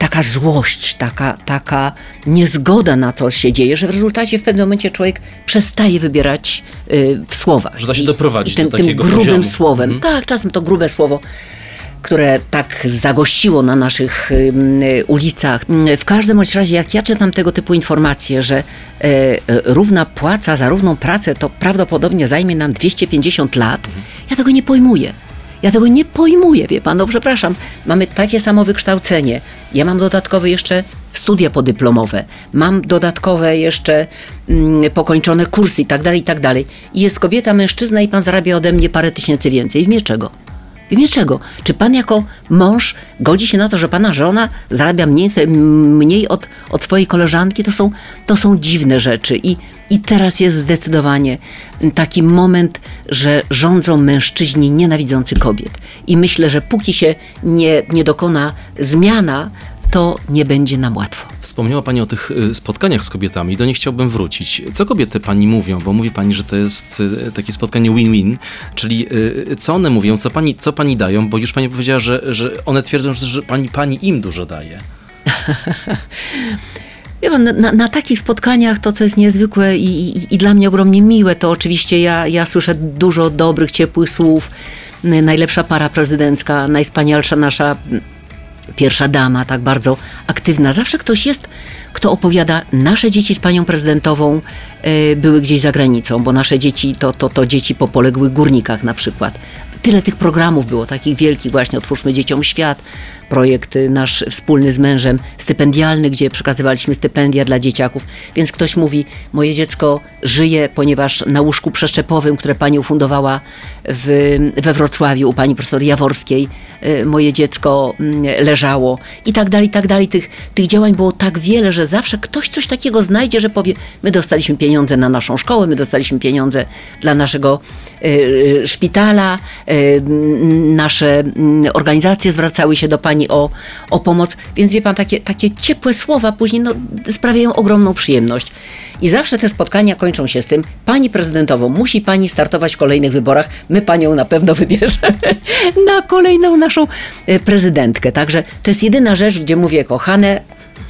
taka złość, taka, taka niezgoda na co się dzieje, że w rezultacie w pewnym momencie człowiek przestaje wybierać y, w słowach. Że da się I- doprowadzić i tym, do tym grubym poziomu. słowem. Tak, czasem to grube słowo które tak zagościło na naszych ulicach. W każdym bądź razie, jak ja czytam tego typu informacje, że e, e, równa płaca za równą pracę to prawdopodobnie zajmie nam 250 lat, ja tego nie pojmuję. Ja tego nie pojmuję, wie pan, no przepraszam, mamy takie samo wykształcenie. Ja mam dodatkowe jeszcze studia podyplomowe, mam dodatkowe jeszcze mm, pokończone kursy i tak dalej, i tak dalej. Jest kobieta, mężczyzna i pan zarabia ode mnie parę tysięcy więcej. W imię czego? W imię czego? Czy pan jako mąż godzi się na to, że pana żona zarabia mniej, mniej od, od swojej koleżanki? To są, to są dziwne rzeczy. I, I teraz jest zdecydowanie taki moment, że rządzą mężczyźni nienawidzący kobiet. I myślę, że póki się nie, nie dokona zmiana, to nie będzie nam łatwo. Wspomniała Pani o tych y, spotkaniach z kobietami, do nich chciałbym wrócić. Co kobiety Pani mówią? Bo mówi Pani, że to jest y, takie spotkanie win-win, czyli y, co one mówią, co Pani, co pani dają, bo już Pani powiedziała, że, że one twierdzą, że, pani, pani im dużo daje. Wie pan, na, na takich spotkaniach to, co jest niezwykłe i, i, i dla mnie ogromnie miłe, to oczywiście ja, ja słyszę dużo dobrych, ciepłych słów. Najlepsza para prezydencka, najwspanialsza nasza pierwsza dama, tak bardzo aktywna. Zawsze ktoś jest, kto opowiada, nasze dzieci z panią prezydentową e, były gdzieś za granicą, bo nasze dzieci to, to, to dzieci po poległych górnikach na przykład. Tyle tych programów było, takich wielkich właśnie, Otwórzmy Dzieciom Świat, projekt y, nasz wspólny z mężem, stypendialny, gdzie przekazywaliśmy stypendia dla dzieciaków. Więc ktoś mówi, moje dziecko żyje, ponieważ na łóżku przeszczepowym, które pani ufundowała w, we Wrocławiu u pani profesor Jaworskiej, y, moje dziecko mm, leżało i tak dalej, i tak dalej. Tych, tych działań było tak wiele, że zawsze ktoś coś takiego znajdzie, że powie, my dostaliśmy pieniądze na naszą szkołę, my dostaliśmy pieniądze dla naszego y, szpitala, nasze mm, organizacje zwracały się do pani o, o pomoc, więc wie pan, takie, takie ciepłe słowa później no, sprawiają ogromną przyjemność. I zawsze te spotkania kończą się z tym, pani prezydentowo, musi pani startować w kolejnych wyborach, my panią na pewno wybierzemy na kolejną naszą e, prezydentkę. Także to jest jedyna rzecz, gdzie mówię, kochane,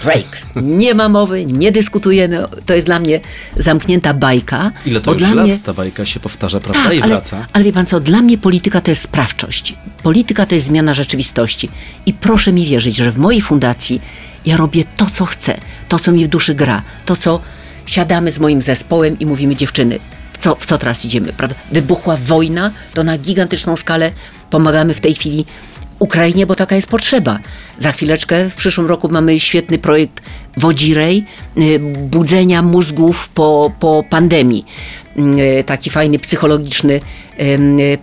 break. Nie ma mowy, nie dyskutujemy. To jest dla mnie zamknięta bajka. Ile to bo już lat mnie- ta bajka się powtarza, prawda? tak, I ale, wraca. ale wie pan co, dla mnie polityka to jest sprawczość. Polityka to jest zmiana rzeczywistości. I proszę mi wierzyć, że w mojej fundacji ja robię to, co chcę, to, co mi w duszy gra, to, co siadamy z moim zespołem i mówimy, dziewczyny, w co, w co teraz idziemy, prawda? Wybuchła wojna, to na gigantyczną skalę pomagamy w tej chwili Ukrainie, bo taka jest potrzeba. Za chwileczkę, w przyszłym roku mamy świetny projekt Wodzirej, y, budzenia mózgów po, po pandemii. Y, Taki fajny, psychologiczny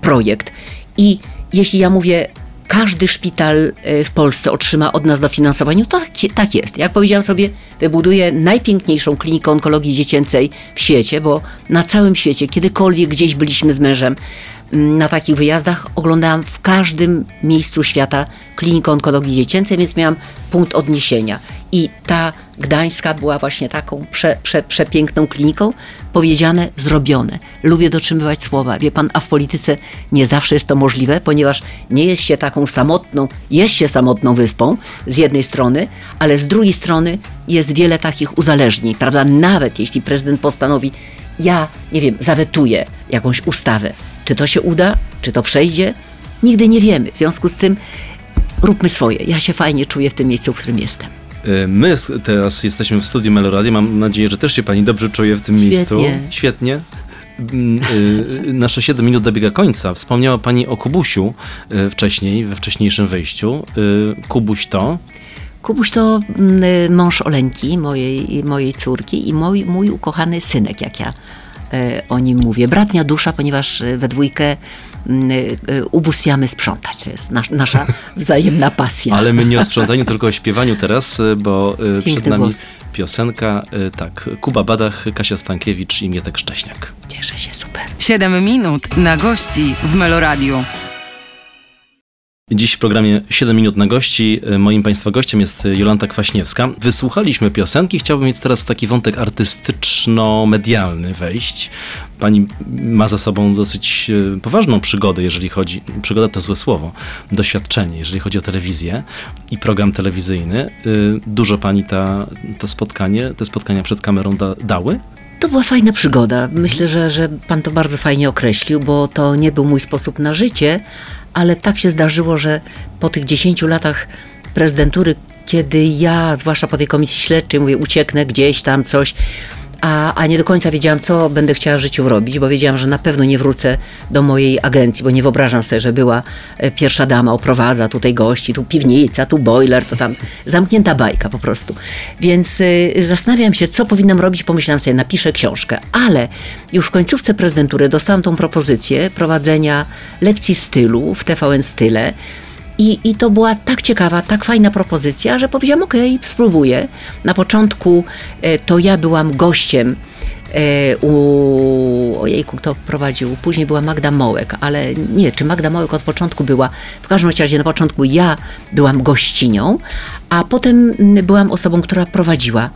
projekt. I jeśli ja mówię, każdy szpital y, w Polsce otrzyma od nas dofinansowanie, to tak, tak jest. Jak powiedziałam sobie, wybuduję najpiękniejszą klinikę onkologii dziecięcej w świecie, bo na całym świecie, kiedykolwiek gdzieś byliśmy z mężem, na takich wyjazdach oglądałam w każdym miejscu świata klinikę onkologii dziecięcej, więc miałam punkt odniesienia. I ta gdańska była właśnie taką prze, prze, przepiękną kliniką. Powiedziane, zrobione. Lubię dotrzymywać słowa. Wie pan, a w polityce nie zawsze jest to możliwe, ponieważ nie jest się taką samotną, jest się samotną wyspą z jednej strony, ale z drugiej strony jest wiele takich uzależnień, prawda? Nawet jeśli prezydent postanowi, ja, nie wiem, zawetuję jakąś ustawę. Czy to się uda? Czy to przejdzie? Nigdy nie wiemy. W związku z tym róbmy swoje. Ja się fajnie czuję w tym miejscu, w którym jestem. Y, My teraz jesteśmy w studiu Meloradia. Mam nadzieję, że też się pani dobrze czuje w tym miejscu. Świetnie. Świetnie. mm, y, nasze 7 minut dobiega końca. Wspomniała Pani o Kubusiu y, wcześniej, we wcześniejszym wejściu. Kubuś to? Kubuś to mm, mąż Oleńki, mojej, mojej córki i mój, mój ukochany synek, jak ja e, o nim mówię. Bratnia dusza, ponieważ e, we dwójkę mm, e, ubóstwiamy sprzątać. To jest nas, nasza wzajemna pasja. Ale my nie o sprzątaniu, tylko o śpiewaniu teraz, bo y, przed nami głos. piosenka, tak, Kuba Badach, Kasia Stankiewicz i Mietek Szcześniak. Cieszę się, super. 7 minut na gości w Meloradiu. Dziś w programie 7 minut na gości. Y, Moim Państwa gościem jest Jolanta Kwaśniewska. Wysłuchaliśmy piosenki. Chciałbym mieć teraz taki wątek artystyczno-medialny wejść. Pani ma za sobą dosyć y, poważną przygodę, jeżeli chodzi, przygoda to złe słowo, doświadczenie, jeżeli chodzi o telewizję i program telewizyjny. Y, Dużo Pani ta, to spotkanie, te spotkania przed kamerą da, dały? To była fajna przygoda. Myślę, że, że pan to bardzo fajnie określił, bo to nie był mój sposób na życie, ale tak się zdarzyło, że po tych 10 latach prezydentury, kiedy ja, zwłaszcza po tej komisji śledczej, mówię, ucieknę gdzieś tam coś, a, a nie do końca wiedziałam, co będę chciała w życiu robić, bo wiedziałam, że na pewno nie wrócę do mojej agencji, bo nie wyobrażam sobie, że była e, pierwsza dama, oprowadza tutaj gości, tu piwnica, tu boiler, to tam zamknięta bajka po prostu. Więc y, zastanawiam się, co powinnam robić, pomyślałam sobie, napiszę książkę, ale już w końcówce prezydentury dostałam tą propozycję prowadzenia lekcji stylu w TVN Style, i, I to była tak ciekawa, tak fajna propozycja, że powiedziałam, okej, spróbuję. Na początku e, to ja byłam gościem e, u... Ojejku, kto prowadził? Później była Magda Mołek, ale nie, czy Magda Mołek od początku była? W każdym razie na początku ja byłam gościnią, a potem byłam osobą, która prowadziła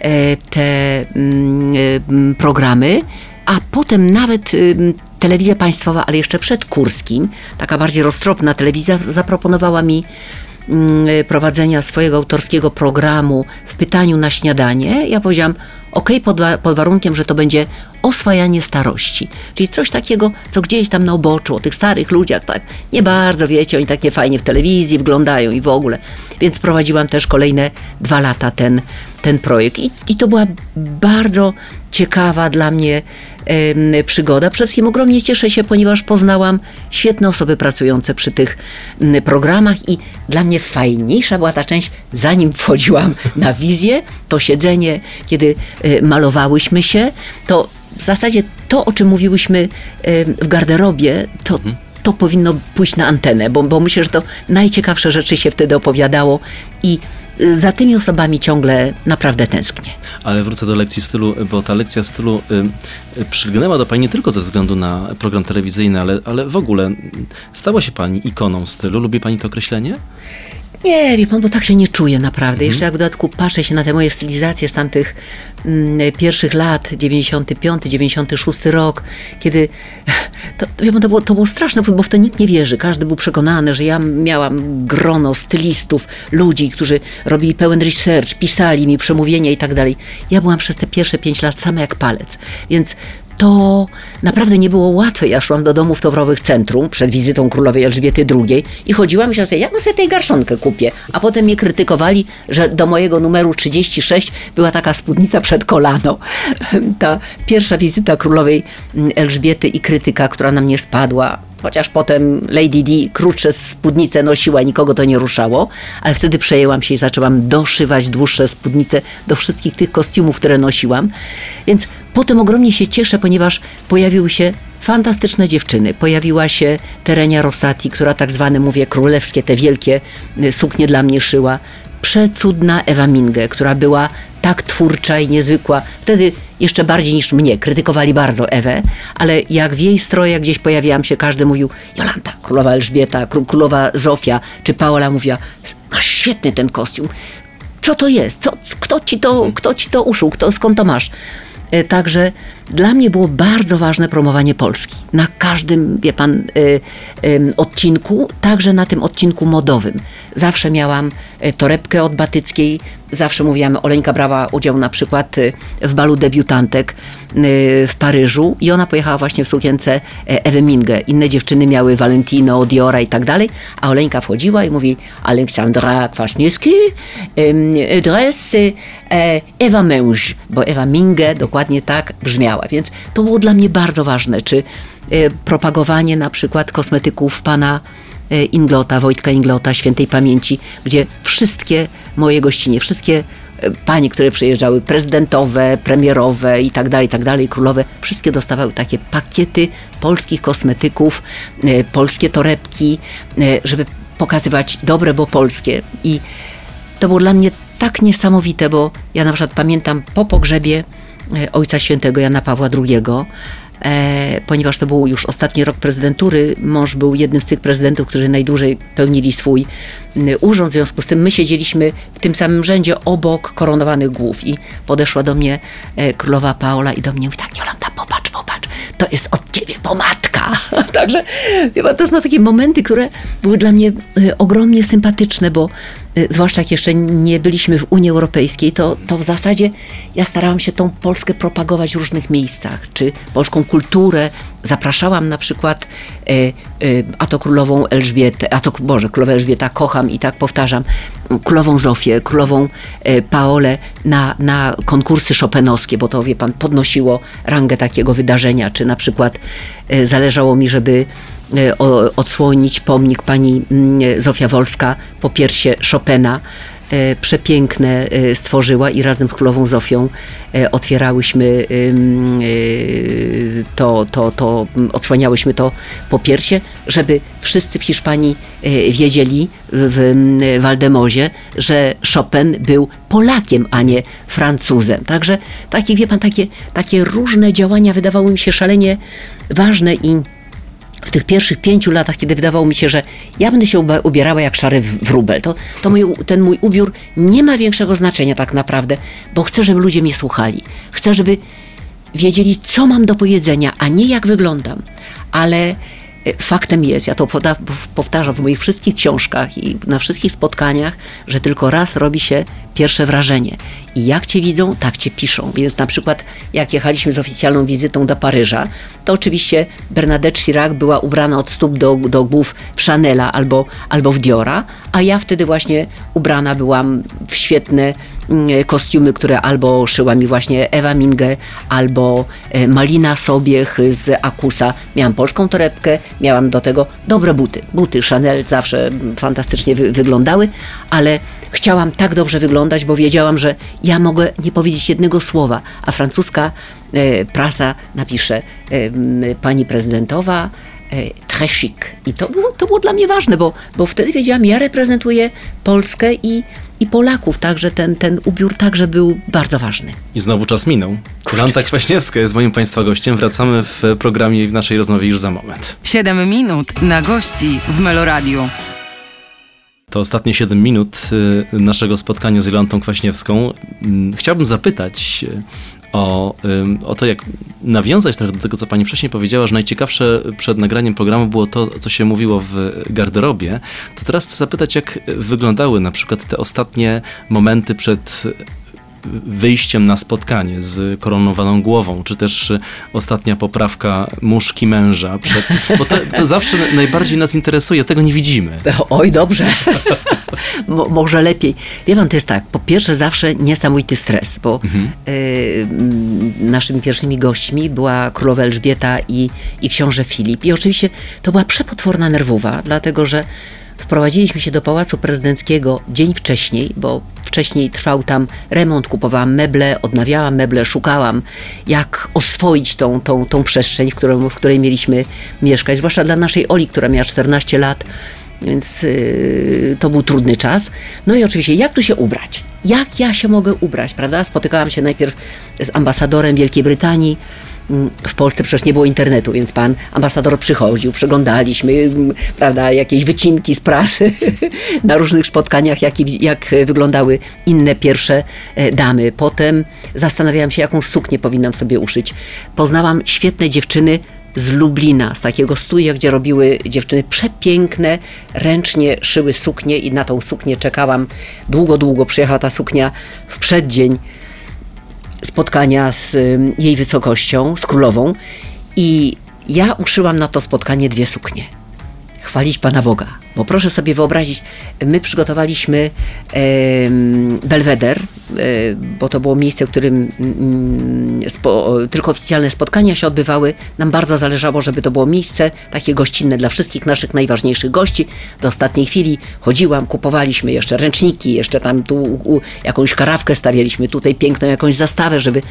e, te programy, a potem nawet telewizja państwowa, ale jeszcze przed Kurskim, taka bardziej roztropna telewizja, zaproponowała mi ym, prowadzenia swojego autorskiego programu w pytaniu na śniadanie. Ja powiedziałam, ok, pod, pod warunkiem, że to będzie oswajanie starości. Czyli coś takiego, co gdzieś tam na oboczu, o tych starych ludziach, tak, nie bardzo wiecie, oni takie fajnie w telewizji wyglądają i w ogóle. Więc prowadziłam też kolejne dwa lata ten, ten projekt. I, I to była bardzo ciekawa dla mnie przygoda. Przede wszystkim ogromnie cieszę się, ponieważ poznałam świetne osoby pracujące przy tych m, programach i dla mnie fajniejsza była ta część, zanim wchodziłam na wizję, to siedzenie, kiedy e, malowałyśmy się, to w zasadzie to, o czym mówiłyśmy w garderobie, to to powinno pójść na antenę, bo, bo myślę, że to najciekawsze rzeczy się wtedy opowiadało i za tymi osobami ciągle naprawdę tęsknię. Ale wrócę do lekcji stylu, bo ta lekcja stylu y, y, przygnęła do Pani nie tylko ze względu na program telewizyjny, ale, ale w ogóle stała się Pani ikoną stylu. Lubi Pani to określenie? Nie, wie pan, bo tak się nie czuję naprawdę. Jeszcze jak w dodatku patrzę się na te moje stylizacje z tamtych mm, pierwszych lat, 95, 96 rok, kiedy to, wie pan, to, było, to było straszne, bo w to nikt nie wierzy. Każdy był przekonany, że ja miałam grono stylistów, ludzi, którzy robili pełen research, pisali mi przemówienia i tak dalej. Ja byłam przez te pierwsze pięć lat sama jak palec, więc to naprawdę nie było łatwe. Ja szłam do domów towrowych centrum przed wizytą królowej Elżbiety II i chodziłam i sobie, jak sobie tej garszonkę kupię. A potem mnie krytykowali, że do mojego numeru 36 była taka spódnica przed kolano. Ta pierwsza wizyta królowej Elżbiety i krytyka, która na mnie spadła. Chociaż potem Lady Di krótsze spódnice nosiła, nikogo to nie ruszało, ale wtedy przejęłam się i zaczęłam doszywać dłuższe spódnice do wszystkich tych kostiumów, które nosiłam. Więc potem ogromnie się cieszę, ponieważ pojawiły się fantastyczne dziewczyny. Pojawiła się Terenia Rosati, która tak zwane, mówię, królewskie, te wielkie y, suknie dla mnie szyła. Przecudna Ewa Minge, która była tak twórcza i niezwykła. Wtedy jeszcze bardziej niż mnie. Krytykowali bardzo Ewę, ale jak w jej strojach gdzieś pojawiałam się, każdy mówił Jolanta, królowa Elżbieta, kró- królowa Zofia, czy Paola mówiła, masz świetny ten kostium. Co to jest? Co, kto, ci to, kto ci to uszył? Kto, skąd to masz? E, Także dla mnie było bardzo ważne promowanie Polski. Na każdym, wie pan, y, ym, odcinku, także na tym odcinku modowym. Zawsze miałam y, torebkę od Batyckiej, zawsze mówiłam, Oleńka brała udział na przykład y, w balu debiutantek y, w Paryżu i ona pojechała właśnie w sukience e, Ewy Minge. Inne dziewczyny miały Valentino, Diora i tak dalej, a Oleńka wchodziła i mówi Aleksandra Kwaśniewski, dres y, e, Ewa Męż, bo Ewa Minge dokładnie tak brzmiała. Więc to było dla mnie bardzo ważne, czy e, propagowanie na przykład kosmetyków pana e, Inglota, Wojtka Inglota, świętej pamięci, gdzie wszystkie moje gościnie, wszystkie e, panie, które przyjeżdżały, prezydentowe, premierowe i tak dalej, i tak dalej, królowe, wszystkie dostawały takie pakiety polskich kosmetyków, polskie torebki, żeby pokazywać dobre, bo polskie. I to było dla mnie tak niesamowite, bo ja na przykład pamiętam po pogrzebie Ojca Świętego Jana Pawła II, e, ponieważ to był już ostatni rok prezydentury, mąż był jednym z tych prezydentów, którzy najdłużej pełnili swój urząd, w związku z tym my siedzieliśmy w tym samym rzędzie obok koronowanych głów i podeszła do mnie e, królowa Paola i do mnie mówi tak, Jolanta, popatrz, popatrz, to jest od ciebie pomadka. Także pan, to są takie momenty, które były dla mnie e, ogromnie sympatyczne, bo e, zwłaszcza jak jeszcze nie byliśmy w Unii Europejskiej, to, to w zasadzie ja starałam się tą Polskę propagować w różnych miejscach, czy polską kulturę. Zapraszałam na przykład e, e, a to królową Elżbietę, a to Boże, królową Elżbieta kocham i tak powtarzam, królową Zofię, królową e, Paolę na, na konkursy szopenowskie, bo to wie pan, podnosiło rangę takiego wydarzenia, czy na przykład e, zależało mi, żeby odsłonić pomnik pani mm, Zofia Wolska po piersie Chopina. E, Przepiękne e, stworzyła i razem z królową Zofią e, otwierałyśmy to, to, to, odsłaniałyśmy to po piersie, żeby wszyscy w Hiszpanii wiedzieli w Waldemozie, że Chopin był Polakiem, a nie Francuzem. Także takie, wie pan, takie, takie różne działania wydawały mi się szalenie ważne i w tych pierwszych pięciu latach, kiedy wydawało mi się, że ja będę się ubierała jak szary wróbel, to, to mój, ten mój ubiór nie ma większego znaczenia tak naprawdę, bo chcę, żeby ludzie mnie słuchali. Chcę, żeby wiedzieli, co mam do powiedzenia, a nie jak wyglądam. Ale faktem jest, ja to powtarzam w moich wszystkich książkach i na wszystkich spotkaniach, że tylko raz robi się pierwsze wrażenie. I jak cię widzą, tak cię piszą. Więc na przykład, jak jechaliśmy z oficjalną wizytą do Paryża, to oczywiście Bernadette Chirac była ubrana od stóp do, do głów w Chanela albo, albo w Diora, a ja wtedy właśnie ubrana byłam w świetne mm, kostiumy, które albo szyła mi właśnie Ewa Minge, albo e, Malina Sobiech z Akusa. Miałam polską torebkę, miałam do tego dobre buty. Buty Chanel zawsze fantastycznie wy, wyglądały, ale chciałam tak dobrze wyglądać, bo wiedziałam, że ja mogę nie powiedzieć jednego słowa, a francuska e, prasa napisze pani prezydentowa e, très chic. I to było, to było dla mnie ważne, bo, bo wtedy wiedziałam, ja reprezentuję Polskę i, i Polaków, także ten, ten ubiór także był bardzo ważny. I znowu czas minął. Jolanta Kwaśniewska jest moim Państwa gościem. Wracamy w programie i w naszej rozmowie już za moment. 7 minut na gości w Meloradiu. To ostatnie 7 minut y, naszego spotkania z Jolantą Kwaśniewską. Mm, Chciałbym zapytać y, o, o to, jak nawiązać trochę do tego, co Pani wcześniej powiedziała, że najciekawsze przed nagraniem programu było to, co się mówiło w garderobie. To teraz chcę zapytać, jak wyglądały na przykład te ostatnie momenty przed wyjściem na spotkanie z koronowaną głową, czy też y, ostatnia poprawka muszki męża, przed, bo to, to zawsze najbardziej nas interesuje, tego nie widzimy. Oj, dobrze. Mo, może lepiej. Wie pan, to jest tak, po pierwsze zawsze niesamowity stres, bo y, mm, naszymi pierwszymi gośćmi była królowa Elżbieta i, i książę Filip. I oczywiście to była przepotworna nerwowa, dlatego że wprowadziliśmy się do Pałacu Prezydenckiego dzień wcześniej, bo wcześniej trwał tam remont, kupowałam meble, odnawiałam meble, szukałam jak oswoić tą, tą, tą przestrzeń, w, którą, w której mieliśmy mieszkać, zwłaszcza dla naszej Oli, która miała 14 lat, więc yy, to był trudny czas. No i oczywiście, jak tu się ubrać? Jak ja się mogę ubrać, prawda? Spotykałam się najpierw z ambasadorem Wielkiej Brytanii. Mm, W Polsce przecież nie było internetu, więc pan ambasador przychodził, przeglądaliśmy, mm, prawda, jakieś wycinki z prasy na różnych spotkaniach, jak, jak wyglądały inne pierwsze e, damy. Potem zastanawiałam się, jaką suknię powinnam sobie uszyć. Poznałam świetne dziewczyny z Lublina, z takiego studia, gdzie robiły dziewczyny przepiękne, ręcznie szyły suknie i na tą suknię czekałam długo, długo. Przyjechała ta suknia w przeddzień spotkania z jej wysokością, z królową i ja uszyłam na to spotkanie dwie suknie. Chwalić Pana Boga. Bo proszę sobie wyobrazić, my przygotowaliśmy em, belweder bo to było miejsce, w którym mm, spo, tylko oficjalne spotkania się odbywały. Nam bardzo zależało, żeby to było miejsce takie gościnne dla wszystkich naszych najważniejszych gości. Do ostatniej chwili chodziłam, kupowaliśmy jeszcze ręczniki, jeszcze tam tu u, jakąś karawkę stawialiśmy, tutaj piękną jakąś zastawę, żeby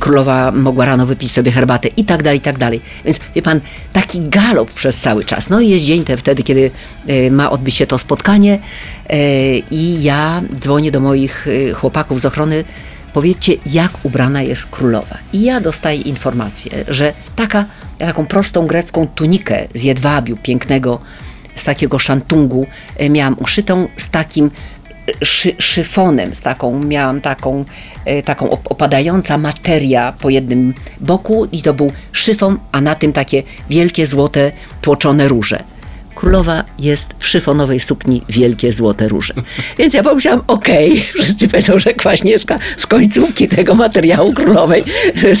królowa mogła rano wypić sobie herbatę i tak dalej, i tak dalej. Więc wie pan, taki galop przez cały czas. No i jest dzień ten wtedy, kiedy e, ma odbyć się to spotkanie e, i ja dzwonię do moich e, chłopaków z ochrony powiedzcie, jak ubrana jest królowa. I ja dostaję informację, że taka, taką prostą grecką tunikę z jedwabiu pięknego, z takiego szantungu miałam uszytą z takim szy, szyfonem, z taką, miałam taką, e, taką opadająca materia po jednym boku i to był szyfon, a na tym takie wielkie złote tłoczone róże królowa jest w szyfonowej sukni wielkie złote róże. Więc ja pomyślałam, okej, okay, wszyscy powiedzą, że Kwaśniewska z końcówki tego materiału królowej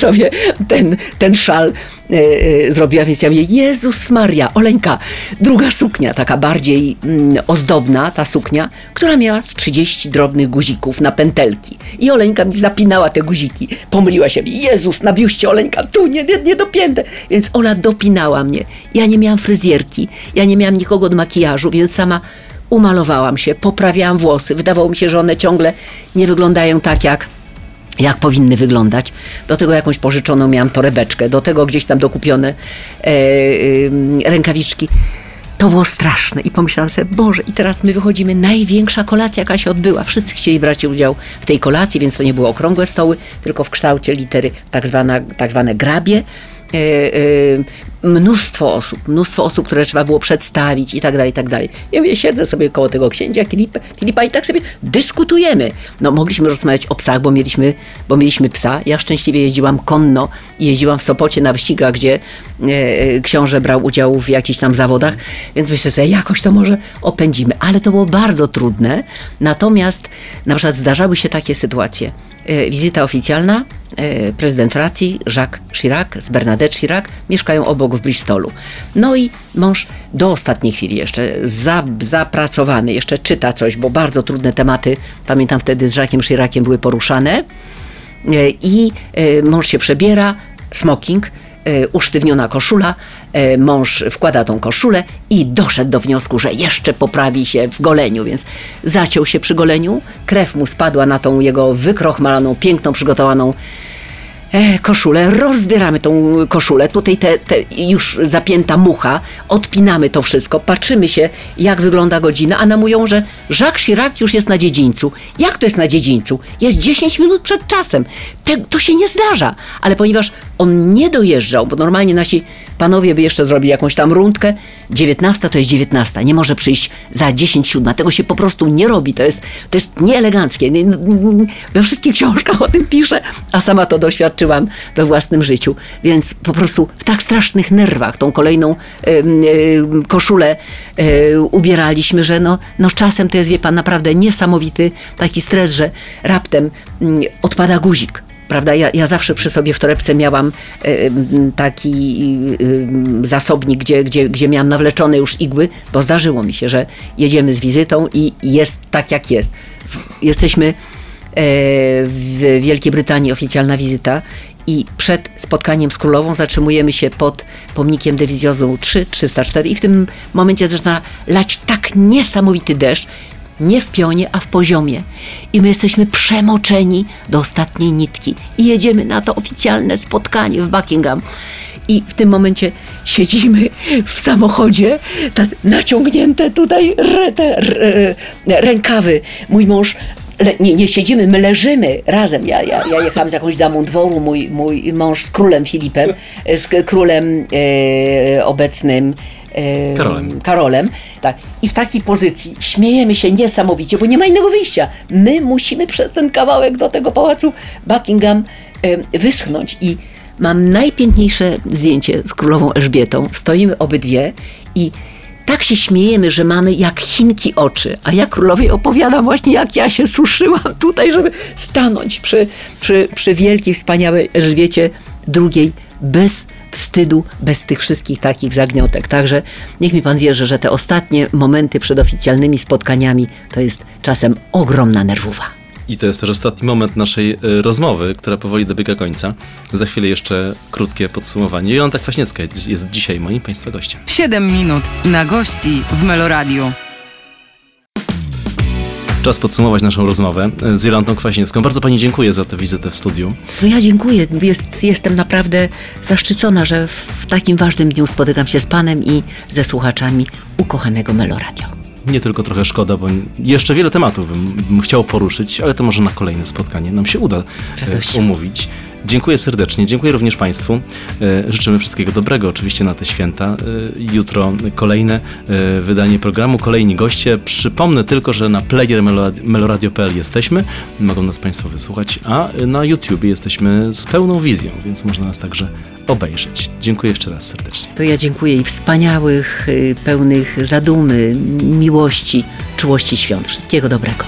sobie ten, ten szal e, e, zrobiła, więc ja mówię, Jezus Maria, Oleńka, druga suknia, taka bardziej mm, ozdobna ta suknia, która miała z 30 drobnych guzików na pętelki. I Oleńka mi zapinała te guziki. Pomyliła się, Jezus, na biuście Oleńka, tu nie, nie, nie dopięte. Więc Ola dopinała mnie. Ja nie miałam fryzjerki, ja nie miałam nikogo od makijażu, więc sama umalowałam się, poprawiałam włosy. Wydawało mi się, że one ciągle nie wyglądają tak, jak jak powinny wyglądać. Do tego jakąś pożyczoną miałam torebeczkę, do tego gdzieś tam dokupione e, e, rękawiczki. To było straszne i pomyślałam sobie, Boże, i teraz my wychodzimy, największa kolacja, jaka się odbyła. Wszyscy chcieli brać udział w tej kolacji, więc to nie było okrągłe stoły, tylko w kształcie litery tak, zwana, tak zwane grabie. E, e, mnóstwo osób, mnóstwo osób, które trzeba było przedstawić i tak dalej, i tak dalej. Ja mówię, siedzę sobie koło tego księcia Filipa, Filipa i tak sobie dyskutujemy. No mogliśmy rozmawiać o psach, bo mieliśmy, bo mieliśmy psa. Ja szczęśliwie jeździłam konno i jeździłam w Sopocie na wyścigach, gdzie e, książę brał udział w jakichś tam zawodach, więc myślę sobie, jakoś to może opędzimy. Ale to było bardzo trudne. Natomiast na przykład zdarzały się takie sytuacje. E, wizyta oficjalna, e, prezydent Francji, Jacques Chirac z Bernadette Chirac mieszkają obok w Bristolu. No i mąż do ostatniej chwili jeszcze za, zapracowany, jeszcze czyta coś, bo bardzo trudne tematy, pamiętam wtedy z Jacquesem Chiraciem były poruszane e, i mąż się przebiera, smoking, E, usztywniona koszula, e, mąż wkłada tą koszulę i doszedł do wniosku, że jeszcze poprawi się w goleniu, więc zaciął się przy goleniu, krew mu spadła na tą jego wykrochmalaną, piękną, przygotowaną e, koszulę, rozbieramy tą koszulę, tutaj te, te, już zapięta mucha, odpinamy to wszystko, patrzymy się, jak wygląda godzina, a nam mówią, że Jacques Chirac już jest na dziedzińcu. Jak to jest na dziedzińcu? Jest 10 minut przed czasem. Te, to się nie zdarza, ale ponieważ on nie dojeżdżał, bo normalnie nasi panowie by jeszcze zrobili jakąś tam rundkę, 19 to jest 19, nie może przyjść za 10 siódma, tego się po prostu nie robi, to jest, to jest nieeleganckie. We wszystkich książkach o tym piszę, a sama to doświadczyłam we własnym życiu, więc po prostu w tak strasznych nerwach tą kolejną y, y, koszulę y, ubieraliśmy, że no, no czasem to jest, wie pan, naprawdę niesamowity taki stres, że raptem mm, odpada guzik Prawda? Ja, ja zawsze przy sobie w torebce miałam e, taki e, zasobnik, gdzie, gdzie, gdzie miałam nawleczone już igły, bo zdarzyło mi się, że jedziemy z wizytą i jest tak jak jest. Jesteśmy w Wielkiej Brytanii, oficjalna wizyta i przed spotkaniem z królową zatrzymujemy się pod pomnikiem dywizjozu 3, 304 i w tym momencie zaczyna lać tak niesamowity deszcz, nie w pionie, a w poziomie. I my jesteśmy przemoczeni do ostatniej nitki. I jedziemy na to oficjalne spotkanie w Buckingham. I w tym momencie siedzimy w samochodzie, tak naciągnięte tutaj re, rękawy. Mój mąż Le, nie, nie siedzimy, my leżymy razem. Ja, ja, ja jechałam z jakąś damą dworu, mój, mój mąż z królem Filipem, z królem e, obecnym Karolem. Karolem. Tak. I w takiej pozycji śmiejemy się niesamowicie, bo nie ma innego wyjścia. My musimy przez ten kawałek do tego pałacu Buckingham wyschnąć. I mam najpiękniejsze zdjęcie z królową Elżbietą. Stoimy obydwie i tak się śmiejemy, że mamy jak Chinki oczy, a ja królowej opowiadam właśnie, jak ja się suszyłam tutaj, żeby stanąć przy, przy, przy wielkiej, wspaniałej Elżbiecie II bez wstydu, bez tych wszystkich takich zagniotek. Także niech mi pan wierzy, że te ostatnie momenty przed oficjalnymi spotkaniami to jest czasem ogromna nerwowa. I to jest też ostatni moment naszej e, rozmowy, która powoli dobiega końca. Za chwilę jeszcze krótkie podsumowanie. Jolanta Kwaśniewska jest, dzisiaj moim Państwa gościem. 7 minut na gości w Meloradiu. Czas podsumować naszą rozmowę e, z Jolantą Kwaśniewską. Bardzo Pani dziękuję za tę wizytę w studiu. No ja dziękuję. Jest, jestem naprawdę zaszczycona, że w takim ważnym dniu spotykam się z Panem i ze słuchaczami ukochanego Meloradio. Nie tylko trochę szkoda, bo jeszcze wiele tematów bym, chciał poruszyć, ale to może na kolejne spotkanie nam się uda e, umówić. Dziękuję serdecznie, dziękuję również Państwu. E, Życzymy wszystkiego dobrego oczywiście na te święta. E, Jutro kolejne e, wydanie programu, kolejni goście. Przypomnę tylko, że na player melorad- meloradio.pl jesteśmy, mogą nas Państwo wysłuchać, a na YouTube jesteśmy z pełną wizją, więc można nas także obejrzeć. Dziękuję jeszcze raz serdecznie. To ja dziękuję i wspaniałych, y, pełnych zadumy, miłości, czułości świąt. Wszystkiego dobrego.